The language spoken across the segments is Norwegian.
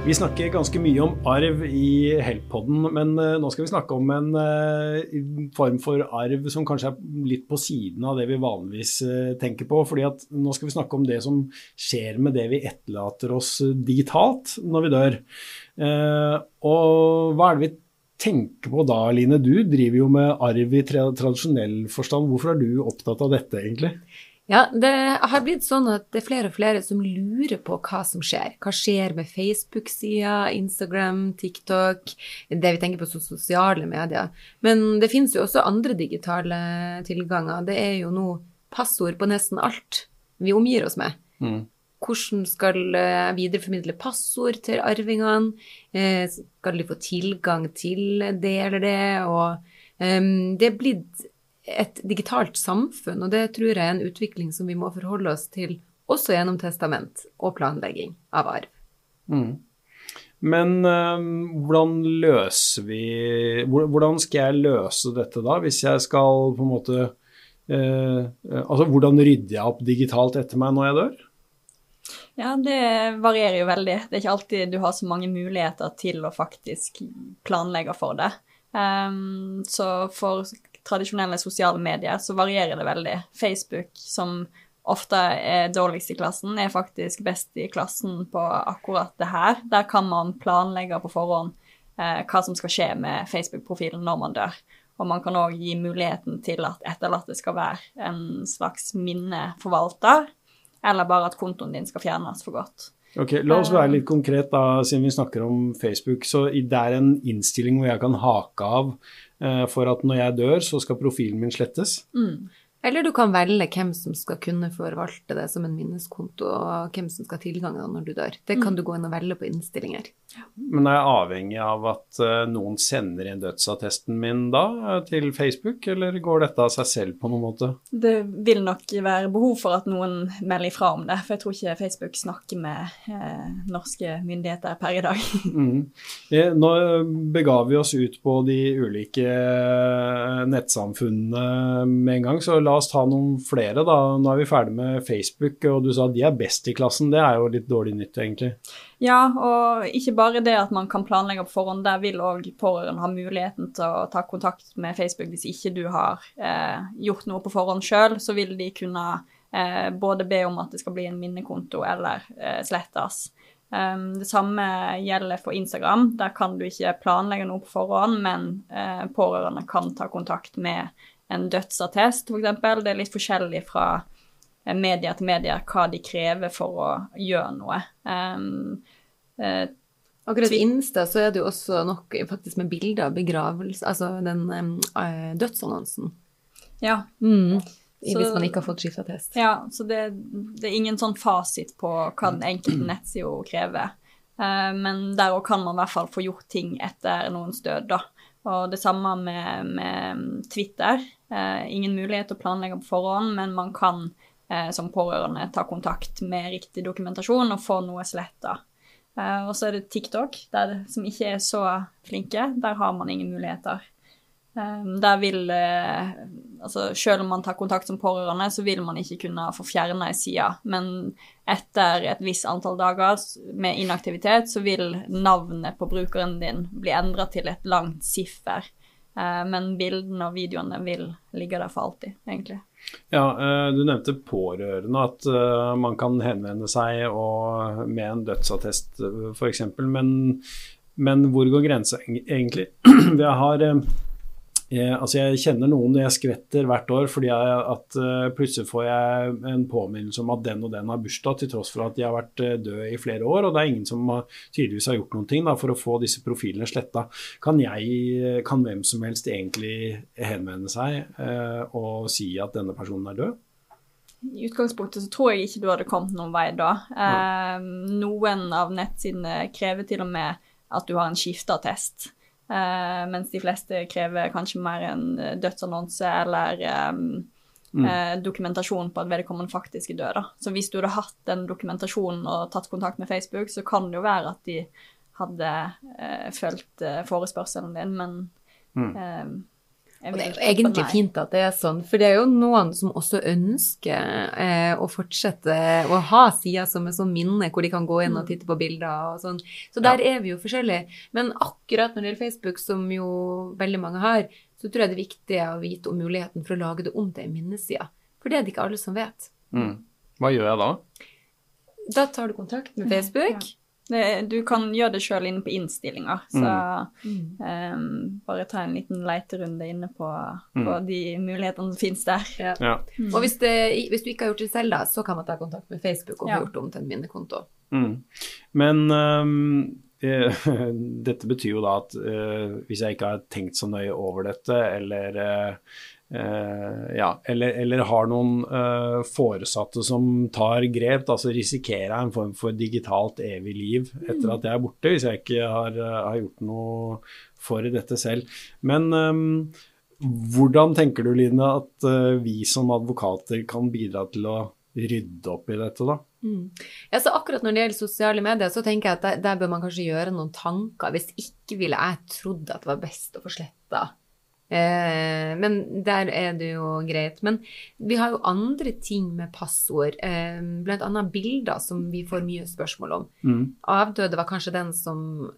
Vi snakker ganske mye om arv i Help-podden, men uh, nå skal vi snakke om en uh, form for arv som kanskje er litt på siden av det vi vanligvis uh, tenker på. fordi at nå skal vi snakke om det som skjer med det vi etterlater oss digitalt når vi dør. og hva er det vi tenker på da, Line? Du driver jo med arv i tradisjonell forstand. Hvorfor er du opptatt av dette, egentlig? Ja, det har blitt sånn at det er flere og flere som lurer på hva som skjer. Hva skjer med Facebook-sida, Instagram, TikTok, det vi tenker på som sosiale medier. Men det finnes jo også andre digitale tilganger. Det er jo nå passord på nesten alt vi omgir oss med. Mm. Hvordan skal jeg videreformidle passord til arvingene? Eh, skal de få tilgang til det eller det? Og um, det er blitt et digitalt samfunn, og det tror jeg er en utvikling som vi må forholde oss til også gjennom testament og planlegging av arv. Mm. Men øh, hvordan løser vi Hvordan skal jeg løse dette da, hvis jeg skal på en måte øh, Altså hvordan rydder jeg opp digitalt etter meg når jeg dør? Ja, det varierer jo veldig. Det er ikke alltid du har så mange muligheter til å faktisk planlegge for det. Um, så for tradisjonelle sosiale medier, så varierer det veldig. Facebook, som ofte er dårligst i klassen, er faktisk best i klassen på akkurat det her. Der kan man planlegge på forhånd eh, hva som skal skje med Facebook-profilen når man dør. Og man kan òg gi muligheten til at etterlatte skal være en slags minneforvalter, eller bare at kontoen din skal fjernes for godt. Ok, La oss være litt konkret, da, siden vi snakker om Facebook. Så det er en innstilling hvor jeg kan hake av Eh, for at når jeg dør, så skal profilen min slettes. Mm. Eller du kan velge hvem som skal kunne forvalte det som en minneskonto, og hvem som skal ha tilgang når du dør. Det kan mm. du gå inn og velge på innstillinger. Men er jeg avhengig av at uh, noen sender inn dødsattesten min da uh, til Facebook, eller går dette av seg selv på noen måte? Det vil nok være behov for at noen melder ifra om det, for jeg tror ikke Facebook snakker med uh, norske myndigheter per i dag. mm. Nå begav vi oss ut på de ulike nettsamfunnene med en gang. så la la oss ta noen flere, da. Nå er vi ferdig med Facebook, og du sa at de er best i klassen. Det er jo litt dårlig nytt, egentlig. Ja, og ikke bare det at man kan planlegge på forhånd. Der vil òg pårørende ha muligheten til å ta kontakt med Facebook hvis ikke du har eh, gjort noe på forhånd sjøl. Så vil de kunne eh, både be om at det skal bli en minnekonto eller eh, slettes. Um, det samme gjelder for Instagram. Der kan du ikke planlegge noe på forhånd, men eh, pårørende kan ta kontakt med en dødsattest, f.eks. Det er litt forskjellig fra media til media hva de krever for å gjøre noe. Um, uh, Akkurat i Insta så er det jo også nok faktisk med bilder av begravelse, altså den um, dødsannonsen. Ja. Mm. Så, hvis man ikke har fått skifteattest. Ja, så det, det, er ingen sånn fasit på hva den enkelte nettsida krever. Uh, men der òg kan man i hvert fall få gjort ting etter noens død, da. Og det samme med, med Twitter. Uh, ingen mulighet til å planlegge på forhånd, men man kan eh, som pårørende ta kontakt med riktig dokumentasjon og få noe sletta. Eh, og så er det TikTok, der, som ikke er så flinke. Der har man ingen muligheter. Eh, der vil eh, Altså selv om man tar kontakt som pårørende, så vil man ikke kunne få fjerna ei side. Men etter et visst antall dager med inaktivitet, så vil navnet på brukeren din bli endra til et langt siffer. Ehm, men bildene og videoene vil ligge der for alltid, egentlig. Ja, eh, Du nevnte pårørende, at eh, man kan henvende seg med en dødsattest f.eks. Men, men hvor går grensa egentlig? Jeg har jeg, altså jeg kjenner noen jeg skvetter hvert år fordi jeg, at uh, plutselig får jeg en påminnelse om at den og den har bursdag, til tross for at de har vært uh, døde i flere år. Og det er ingen som har, tydeligvis har gjort noen ting da, for å få disse profilene sletta. Kan jeg, kan hvem som helst egentlig henvende seg uh, og si at denne personen er død? I utgangspunktet så tror jeg ikke du hadde kommet noen vei da. Ja. noen av nettsidene krever til og med at du har en skifteattest. Uh, mens de fleste krever kanskje mer en eh, dødsannonse eller um, mm. uh, dokumentasjon på at vedkommende faktisk er død. Da. Så hvis du hadde hatt den dokumentasjonen og tatt kontakt med Facebook, så kan det jo være at de hadde uh, fulgt forespørselen din, men mm. Og det er jo egentlig fint at det er sånn, for det er jo noen som også ønsker eh, å fortsette å ha sider som er sånn minne, hvor de kan gå inn og Mm. titte på bilder og sånn. Så der er vi jo forskjellige. Men akkurat når det gjelder Facebook, som jo veldig mange har, så tror jeg det er viktig å vite om muligheten for å lage det om til en minneside. For det er det ikke alle som vet. Mm. Hva gjør jeg da? Da tar du kontakt med Facebook. Det, du kan gjøre det sjøl inne på innstillinger, så Mm. um, bare ta en liten leiterunde inne på, Mm. på de mulighetene som finnes der. Ja. Ja. Og hvis, det, hvis du ikke har gjort det selv, da, så kan man ta kontakt med Facebook og få gjort det om til en minnekonto. Mm. Men um, eh, dette betyr jo da at eh, hvis jeg ikke har tenkt så nøye over dette, eller eh, eh, ja, eller, eller har noen uh, foresatte som tar grep, altså risikerer jeg en form for digitalt evig liv etter at jeg er borte, hvis jeg ikke har, uh, har gjort noe for dette selv. Men um, hvordan tenker du, Line, at vi som advokater kan bidra til å rydde opp i dette, da? Mm. Ja, så akkurat når det gjelder sosiale medier, så tenker jeg at der, der bør man kanskje gjøre noen tanker. Hvis ikke ville jeg trodd at det var best å få sletta. Eh, men der er det jo greit. Men vi har jo andre ting med passord, eh, annet bilder som vi får mye spørsmål om. Mm. Avdøde var kanskje den som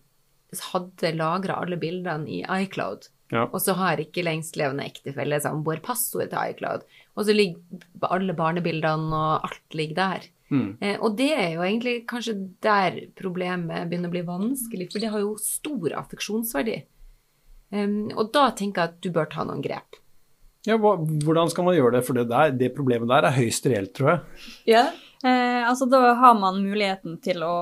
hadde lagra alle bildene i iCloud. Ja. Og så har ikke lengstlevende ektefelle samboer passord til iCloud. Og så ligger alle barnebildene og alt ligger der. Mm. Eh, og det er jo egentlig kanskje der problemet begynner å bli vanskelig, for det har jo stor affeksjonsverdi. Em, og da tenker jeg at du bør ta noen grep. Ja, hva, hvordan skal man gjøre det? For det, der, det problemet der er høyst reelt, tror jeg. Ja. Eh, altså Da har man muligheten til å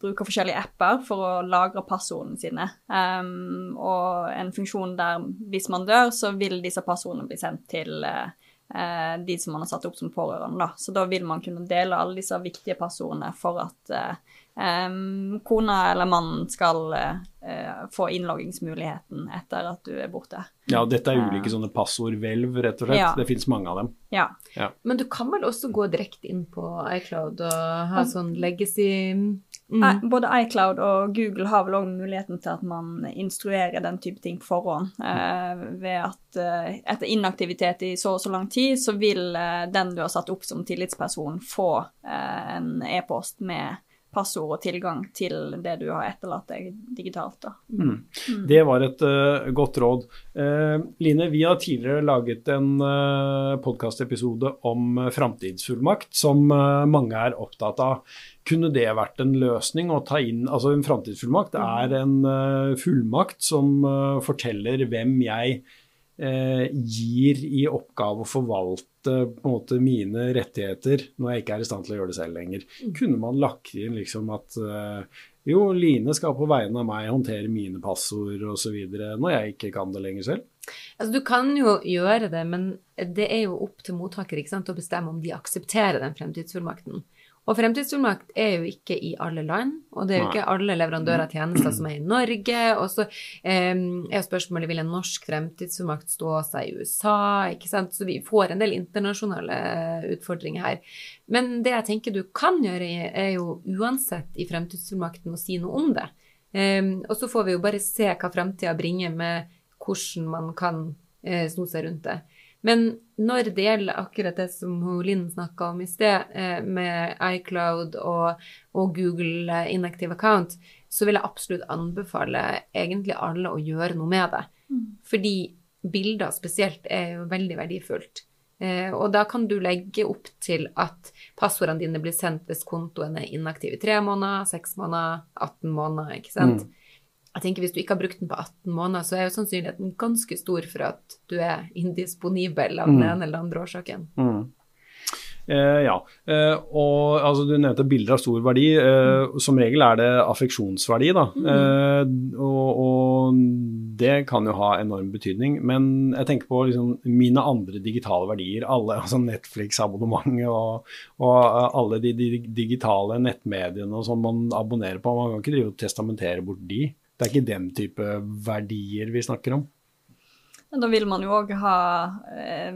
bruke forskjellige apper for å lagre passordene sine. Um, og en funksjon der hvis man dør, så vil disse passordene bli sendt til eh, eh, de som man har satt opp som pårørende. Da. Så da vil man kunne dele alle disse viktige passordene for at eh, em, kona eller mannen skal eh, eh, få innloggingsmuligheten etter at du er borte. Ja, dette er ulike sånne passordhvelv, rett og slett. Ja. Det finnes mange av dem. Ja. Men du kan vel også gå direkte inn på iCloud og ha sånn legacy mm. Både iCloud og Google har vel òg muligheten til at man instruerer den type ting på forhånd. Uh, ved at eh, etter inaktivitet i så og så lang tid, så vil eh, den du har satt opp som tillitsperson, få eh, en e-post med passord og tilgang til det du har etterlatt deg digitalt. da. Mm. Det var et uh, godt råd. Uh, Line, vi har tidligere laget en uh, podkastepisode om uh, framtidsfullmakt, som uh, mange er opptatt av. Kunne det vært en løsning å ta inn Altså, en framtidsfullmakt er en eh, fullmakt som eh, forteller hvem jeg eh, gir i oppgave å forvalte måte mine rettigheter når jeg ikke er i stand til å gjøre det selv lenger. Kunne man lagt inn liksom at eh, jo, Line skal på vegne av meg håndtere mine passord osv. når jeg ikke kan det lenger selv? Altså, du kan jo gjøre det, men det er jo opp til mottaker å bestemme om de aksepterer den fremtidsfullmakten. Og fremtidsfullmakt er jo ikke i alle land, og det er jo Nei. ikke alle leverandører av tjenester som er i Norge. Og så eh, er spørsmålet vil en norsk fremtidsfullmakt stå seg i USA, ikke sant. Så vi får en del internasjonale utfordringer her. Men det jeg tenker du kan gjøre, er jo uansett i fremtidsfullmakten å si noe om det. Eh, og så får vi jo bare se hva fremtida bringer med hvordan man kan eh, sno seg rundt det. Men når det gjelder akkurat det som Linn snakka om i sted, eh, med iCloud og, og Google eh, Inactive Account, så vil jeg absolutt anbefale egentlig alle å gjøre noe med det. Fordi bilder spesielt er jo veldig verdifullt. Eh, og da kan du legge opp til at passordene dine blir sendt hvis kontoen er inaktiv i tre måneder, seks måneder, 18 måneder, ikke sant. Jeg tenker Hvis du ikke har brukt den på 18 måneder, så er jo sannsynligheten ganske stor for at du er indisponibel av den ene eller andre årsaken. Mm. Eh, ja. Eh, og altså, du nevnte bilder av stor verdi. Eh, som regel er det affeksjonsverdi, da. Eh, og, og det kan jo ha enorm betydning. Men jeg tenker på liksom, mine andre digitale verdier. Alle, altså Netflix-abonnementet og, og alle de, de digitale nettmediene og sånn man abonnerer på. Man kan ikke drive og testamentere bort de. Det er ikke den type verdier vi snakker om. Da vil man jo òg ha eh,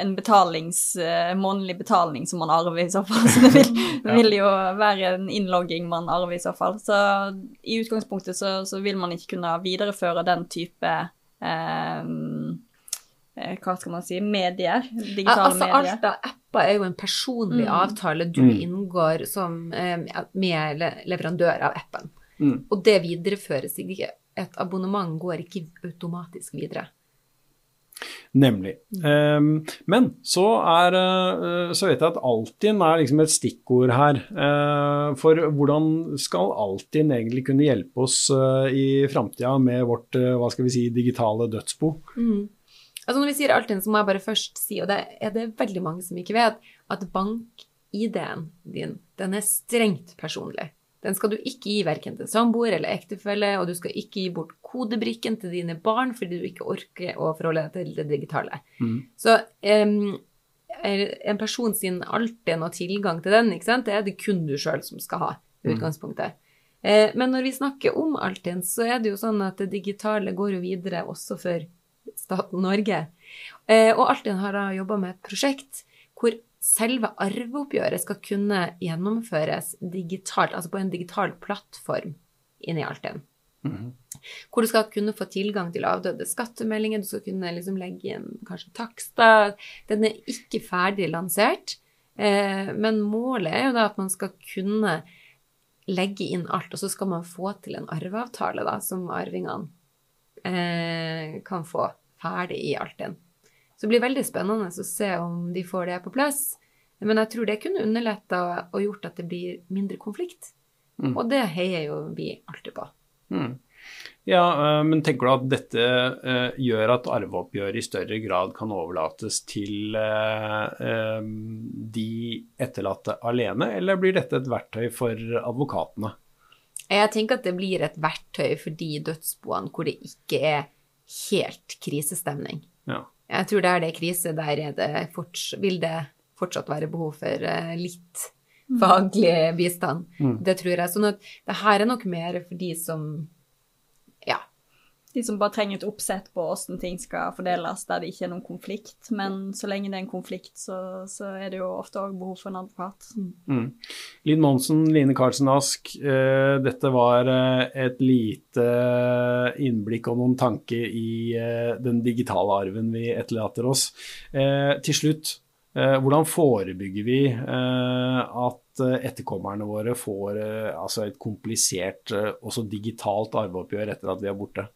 en betalings, eh, månedlig betaling som man arver i så fall. Så det vil, ja. vil jo være en innlogging man arver i så fall. Så i utgangspunktet så, så vil man ikke kunne videreføre den type eh, eh, hva skal man si, medier. Ja, Digitale altså, medier. alt av apper er jo en personlig Mm. avtale du Mm. inngår som, med leverandør av appen. Mm. Og det videreføres ikke. Et abonnement går ikke automatisk videre. Nemlig. Um, men så er uh, Så vet jeg at Altinn er liksom et stikkord her. Uh, for hvordan skal Altinn egentlig kunne hjelpe oss uh, i framtida med vårt hva skal vi si, digitale dødsbo? Mm. Altså Når vi sier Altinn, så må jeg bare først si, og det er det veldig mange som ikke vet, at bank-ID-en din, den er strengt personlig. Den skal du ikke gi verken til samboer eller ektefelle, og du skal ikke gi bort kodebrikken til dine barn fordi du ikke orker å forholde deg til det digitale. Mm. Så er en person sin alltid noe tilgang til den, det er det kun du sjøl som skal ha i Mm. utgangspunktet. Eh, men når vi snakker om Altinn, så er det jo sånn at det digitale går jo videre også for staten Norge. Eh, og Altinn har da jobba med et prosjekt hvor selve arveoppgjøret skal kunne gjennomføres digitalt, altså på en digital plattform inni Altinn. Mhm. Hvor du skal kunne få tilgang til avdøde skattemeldinger, du skal kunne liksom legge inn kanskje takster. Den er ikke ferdig lansert, eh, men målet er jo da at man skal kunne legge inn alt, og så skal man få til en arveavtale da, som arvingene eh, kan få ferdig i Altinn. Så det blir veldig spennende å se om de får det på plass. Men jeg tror det kunne underletta og gjort at det blir mindre konflikt. Mm. Og det heier jo vi alltid på. Mm. Ja, eh, men tenker du at dette eh, gjør at arveoppgjøret i større grad kan overlates til eh, de etterlatte alene, eller blir dette et verktøy for advokatene? Jeg tenker at det blir et verktøy for de dødsboene hvor det ikke er helt krisestemning. Ja. Jeg tror det er det krise, der er det forts vil det fortsatt være behov for eh, litt faglig bistand. Mm. Det tror jeg. Sånn at det her er nok mer for de som. De som bare trenger et oppsett på hvordan ting skal fordeles der det ikke er noen konflikt. Men så lenge det er en konflikt, så, så er det jo ofte òg behov for en advokat. Mm. Linn Monsen, Line Karlsen Ask, uh, dette var eh, et lite innblikk og noen tanker i uh, den digitale arven vi etterlater oss. Eh, til slutt, eh, hvordan forebygger vi eh, at eh, etterkommerne våre får eh, altså et komplisert, eh, også digitalt arveoppgjør etter at vi er borte?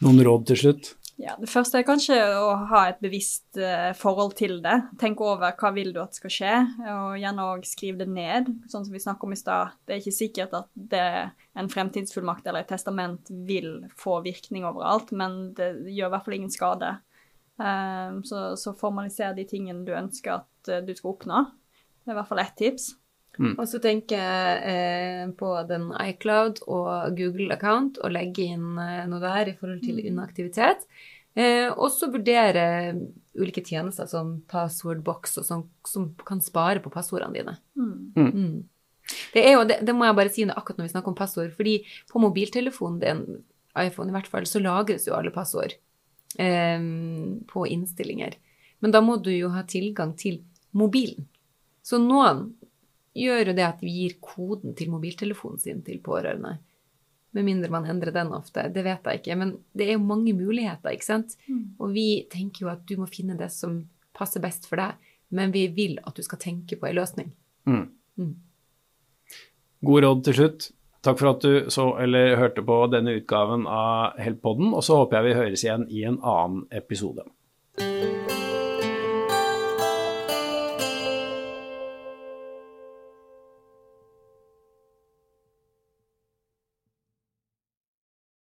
Noen råd til slutt? Ja, Det første er kanskje å ha et bevisst eh, forhold til det. Tenk over hva vil du at skal skje, og gjerne òg skriv det ned. Sånn som vi snakket om i stad. Det er ikke sikkert at det, en fremtidsfullmakt eller et testament vil få virkning overalt, men det gjør i hvert fall ingen skade. Eh, så, så formaliser de tingene du ønsker at eh, du skal oppnå. Det er i hvert fall ett tips. Og så tenker jeg eh, på den iCloud og Google-account og legge inn eh, noe der i forhold til inaktivitet. Eh, og så vurdere ulike tjenester som passwordbox og sånn, som kan spare på passordene dine. Mm. Det, er jo, det, det må jeg bare si nå akkurat når vi snakker om passord, fordi på mobiltelefonen din, iPhone i hvert fall, så lagres jo alle passord eh, på innstillinger. Men da må du jo ha tilgang til mobilen. Så noen gjør jo det at vi gir koden til mobiltelefonen sin til pårørende. Med mindre man endrer den ofte. Det vet jeg ikke. Men det er jo mange muligheter, ikke sant. Og vi tenker jo at du må finne det som passer best for deg. Men vi vil at du skal tenke på en løsning. Mm. Mm. God råd til slutt. Takk for at du så eller hørte på denne utgaven av Heltpodden, og så håper jeg vi høres igjen i en annen episode.